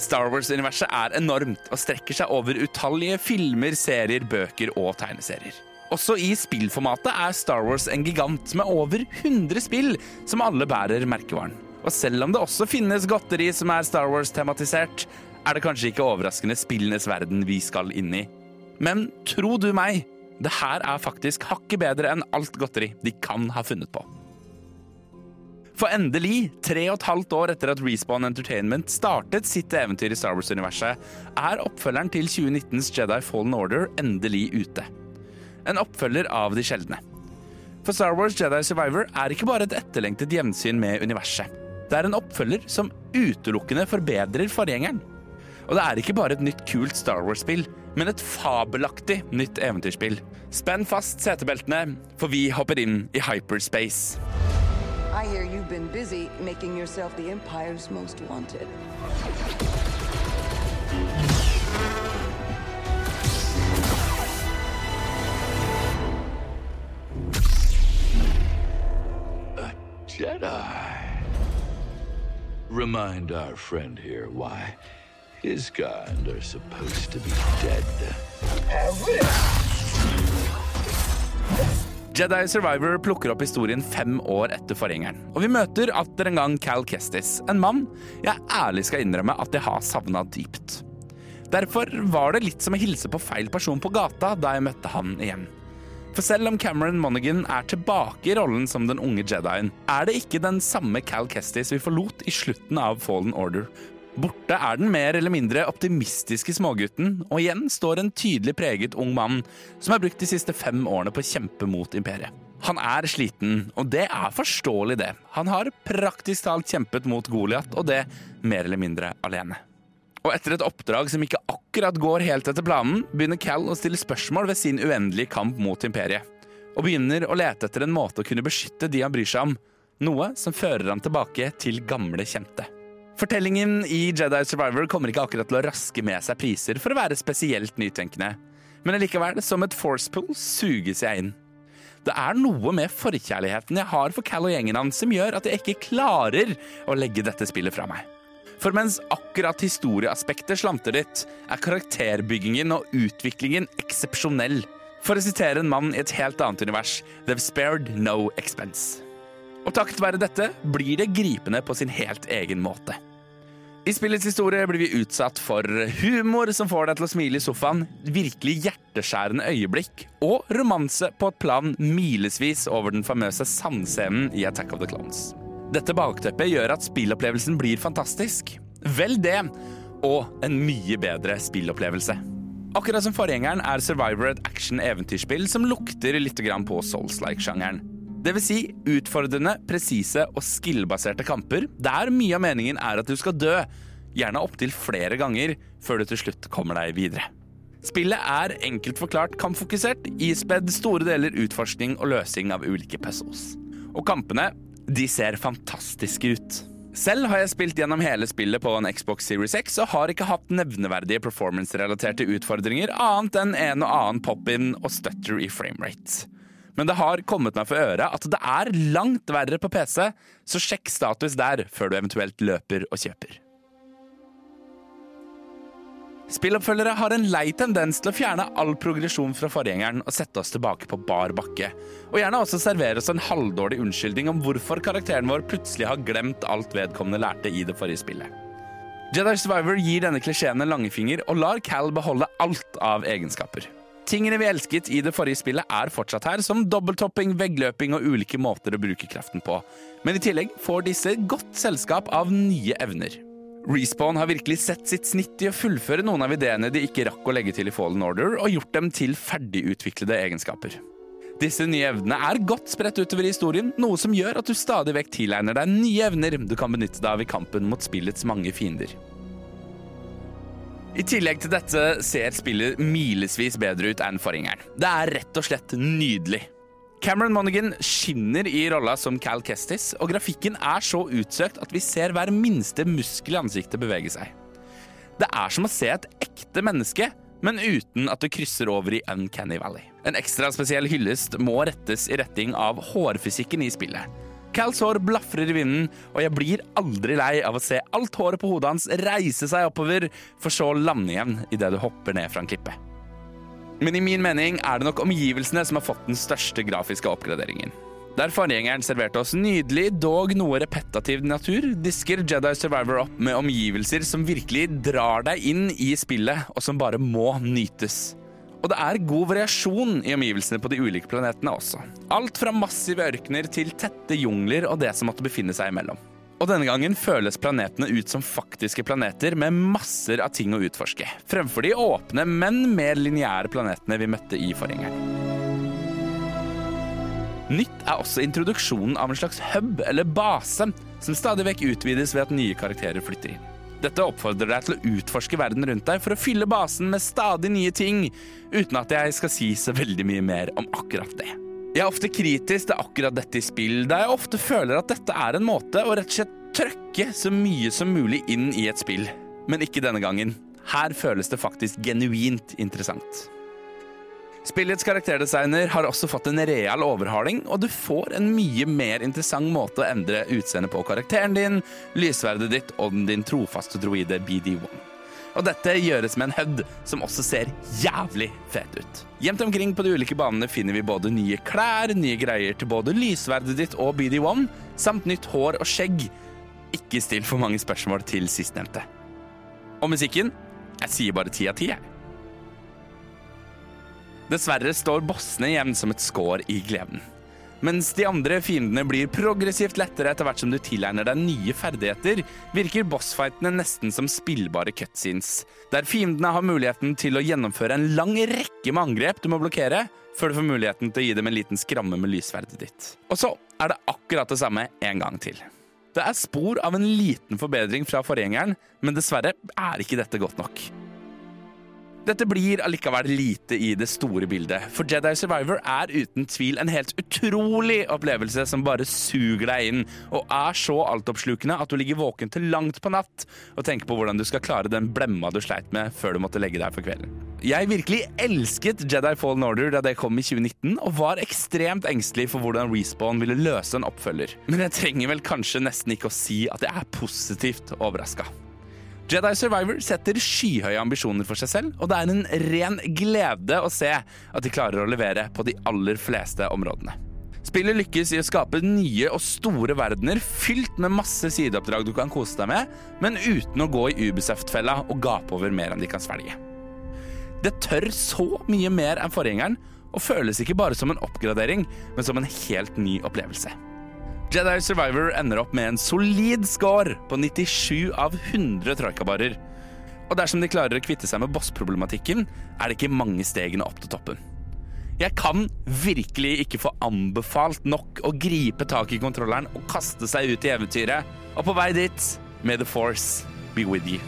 Star Wars-universet er enormt og strekker seg over utallige filmer, serier, bøker og tegneserier. Også i spillformatet er Star Wars en gigant med over 100 spill som alle bærer merkevaren. Og selv om det også finnes godteri som er Star Wars-tematisert, er det kanskje ikke overraskende spillenes verden vi skal inn i. Men tro du meg, det her er faktisk hakket bedre enn alt godteri de kan ha funnet på. For endelig, tre og et halvt år etter at Respawn Entertainment startet sitt eventyr i Star Wars-universet, er oppfølgeren til 2019s Jedi Fallen Order endelig ute. En oppfølger av de sjeldne. For Star Wars Jedi Survivor er ikke bare et etterlengtet gjensyn med universet. Det er en oppfølger som utelukkende forbedrer forgjengeren. Og det er ikke bare et nytt kult Star Wars-spill, men et fabelaktig nytt eventyrspill. Spenn fast setebeltene, for vi hopper inn i hyperspace. I hear you've been busy making yourself the Empire's most wanted. A Jedi. Remind our friend here why his kind are supposed to be dead. Jedi Survivor plukker opp historien fem år etter forgjengeren. Og vi møter atter en gang Cal Kestis, en mann jeg ærlig skal innrømme at jeg har savna dypt. Derfor var det litt som å hilse på feil person på gata da jeg møtte han igjen. For selv om Cameron Monaghan er tilbake i rollen som den unge Jedien, er det ikke den samme Cal Kestis vi forlot i slutten av Fallen Order. Borte er den mer eller mindre optimistiske smågutten, og igjen står en tydelig preget ung mann som har brukt de siste fem årene på å kjempe mot imperiet. Han er sliten, og det er forståelig, det. Han har praktisk talt kjempet mot Goliat, og det mer eller mindre alene. Og etter et oppdrag som ikke akkurat går helt etter planen, begynner Cal å stille spørsmål ved sin uendelige kamp mot imperiet. Og begynner å lete etter en måte å kunne beskytte de han bryr seg om. Noe som fører han tilbake til gamle kjente. Fortellingen i Jedi Survivor kommer ikke akkurat til å raske med seg priser for å være spesielt nytenkende. Men allikevel, som et forcepool suges jeg inn. Det er noe med forkjærligheten jeg har for Cal og gjengen hans som gjør at jeg ikke klarer å legge dette spillet fra meg. For mens akkurat historieaspektet slanter litt, er karakterbyggingen og utviklingen eksepsjonell. For å sitere en mann i et helt annet univers, they've spared no expense. Og takket være dette blir det gripende på sin helt egen måte. I spillets historie blir vi utsatt for humor som får deg til å smile i sofaen, virkelig hjerteskjærende øyeblikk og romanse på et plan milesvis over den famøse sandscenen i Attack of the Clones. Dette bakteppet gjør at spillopplevelsen blir fantastisk. Vel det, og en mye bedre spillopplevelse. Akkurat som forgjengeren er Survivor et action-eventyrspill som lukter litt på Souls-like-sjangeren. Vil si utfordrende, presise og skill-baserte kamper der mye av meningen er at du skal dø, gjerne opptil flere ganger, før du til slutt kommer deg videre. Spillet er enkelt forklart kampfokusert, ispedd store deler utforskning og løsning av ulike puzzles. Og kampene, de ser fantastiske ut. Selv har jeg spilt gjennom hele spillet på en Xbox Series X og har ikke hatt nevneverdige performance-relaterte utfordringer annet enn en og annen pop-in og stutter i framerate. Men det har kommet meg for øre at det er langt verre på PC, så sjekk status der før du eventuelt løper og kjøper. Spilloppfølgere har en lei tendens til å fjerne all progresjon fra forgjengeren og sette oss tilbake på bar bakke. Og gjerne også servere oss en halvdårlig unnskyldning om hvorfor karakteren vår plutselig har glemt alt vedkommende lærte i det forrige spillet. Jedi Survivor gir denne klisjeen en langfinger og lar Cal beholde alt av egenskaper. Tingene vi elsket i det forrige spillet er fortsatt her, som dobbelttopping, veggløping og ulike måter å bruke kraften på. Men i tillegg får disse godt selskap av nye evner. Respawn har virkelig sett sitt snitt i å fullføre noen av ideene de ikke rakk å legge til i Fallen Order, og gjort dem til ferdigutviklede egenskaper. Disse nye evnene er godt spredt utover i historien, noe som gjør at du stadig vekk tilegner deg nye evner du kan benytte deg av i kampen mot spillets mange fiender. I tillegg til dette ser spillet milesvis bedre ut enn forgjengeren. Det er rett og slett nydelig. Cameron Monaghan skinner i rolla som Cal Kestis, og grafikken er så utsøkt at vi ser hver minste muskel i ansiktet bevege seg. Det er som å se et ekte menneske, men uten at det krysser over i Uncanny Valley. En ekstra spesiell hyllest må rettes i retning av hårfysikken i spillet. Cals hår blafrer i vinden, og jeg blir aldri lei av å se alt håret på hodet hans reise seg oppover, for så å lande igjen idet du hopper ned fra en klippe. Men i min mening er det nok omgivelsene som har fått den største grafiske oppgraderingen. Der forgjengeren serverte oss nydelig, dog noe repetativ natur, disker Jedi Survivor opp med omgivelser som virkelig drar deg inn i spillet, og som bare må nytes. Og det er god variasjon i omgivelsene på de ulike planetene også. Alt fra massive ørkener til tette jungler og det som måtte befinne seg imellom. Og denne gangen føles planetene ut som faktiske planeter med masser av ting å utforske, fremfor de åpne, men mer lineære planetene vi møtte i forgjengeren. Nytt er også introduksjonen av en slags hub eller base, som stadig vekk utvides ved at nye karakterer flytter inn. Dette oppfordrer deg til å utforske verden rundt deg for å fylle basen med stadig nye ting, uten at jeg skal si så veldig mye mer om akkurat det. Jeg er ofte kritisk til akkurat dette i spill, da jeg ofte føler at dette er en måte å rett og slett trøkke så mye som mulig inn i et spill. Men ikke denne gangen. Her føles det faktisk genuint interessant. Spillets karakterdesigner har også fått en real overhaling, og du får en mye mer interessant måte å endre utseendet på karakteren din, lysverdet ditt og din trofaste droide BD1. Og dette gjøres med en HUD som også ser jævlig fet ut. Gjemt omkring på de ulike banene finner vi både nye klær, nye greier til både lysverdet ditt og BD1, samt nytt hår og skjegg. Ikke still for mange spørsmål til sistnevnte. Og musikken? Jeg sier bare ti av ti, jeg. Dessverre står bossene igjen som et skår i gleden. Mens de andre fiendene blir progressivt lettere etter hvert som du tilegner deg nye ferdigheter, virker bossfightene nesten som spillbare cutscenes, der fiendene har muligheten til å gjennomføre en lang rekke med angrep du må blokkere, før du får muligheten til å gi dem en liten skramme med lysverdet ditt. Og så er det akkurat det samme en gang til. Det er spor av en liten forbedring fra forgjengeren, men dessverre er ikke dette godt nok. Dette blir allikevel lite i det store bildet, for Jedi Survivor er uten tvil en helt utrolig opplevelse som bare suger deg inn, og er så altoppslukende at du ligger våken til langt på natt og tenker på hvordan du skal klare den blemma du sleit med før du måtte legge deg for kvelden. Jeg virkelig elsket Jedi Fallen Order da det kom i 2019, og var ekstremt engstelig for hvordan Respawn ville løse en oppfølger. Men jeg trenger vel kanskje nesten ikke å si at jeg er positivt overraska. Jedi Survivor setter skyhøye ambisjoner for seg selv, og det er en ren glede å se at de klarer å levere på de aller fleste områdene. Spillet lykkes i å skape nye og store verdener fylt med masse sideoppdrag du kan kose deg med, men uten å gå i Ubisoft-fella og gape over mer enn de kan svelge. Det tør så mye mer enn forgjengeren, og føles ikke bare som en oppgradering, men som en helt ny opplevelse. Jedi Survivor ender opp med en solid score på 97 av 100 troikabarer. Og dersom de klarer å kvitte seg med bossproblematikken, er det ikke mange stegene opp til toppen. Jeg kan virkelig ikke få anbefalt nok å gripe tak i kontrolleren og kaste seg ut i eventyret. Og på vei dit, may the force be with you.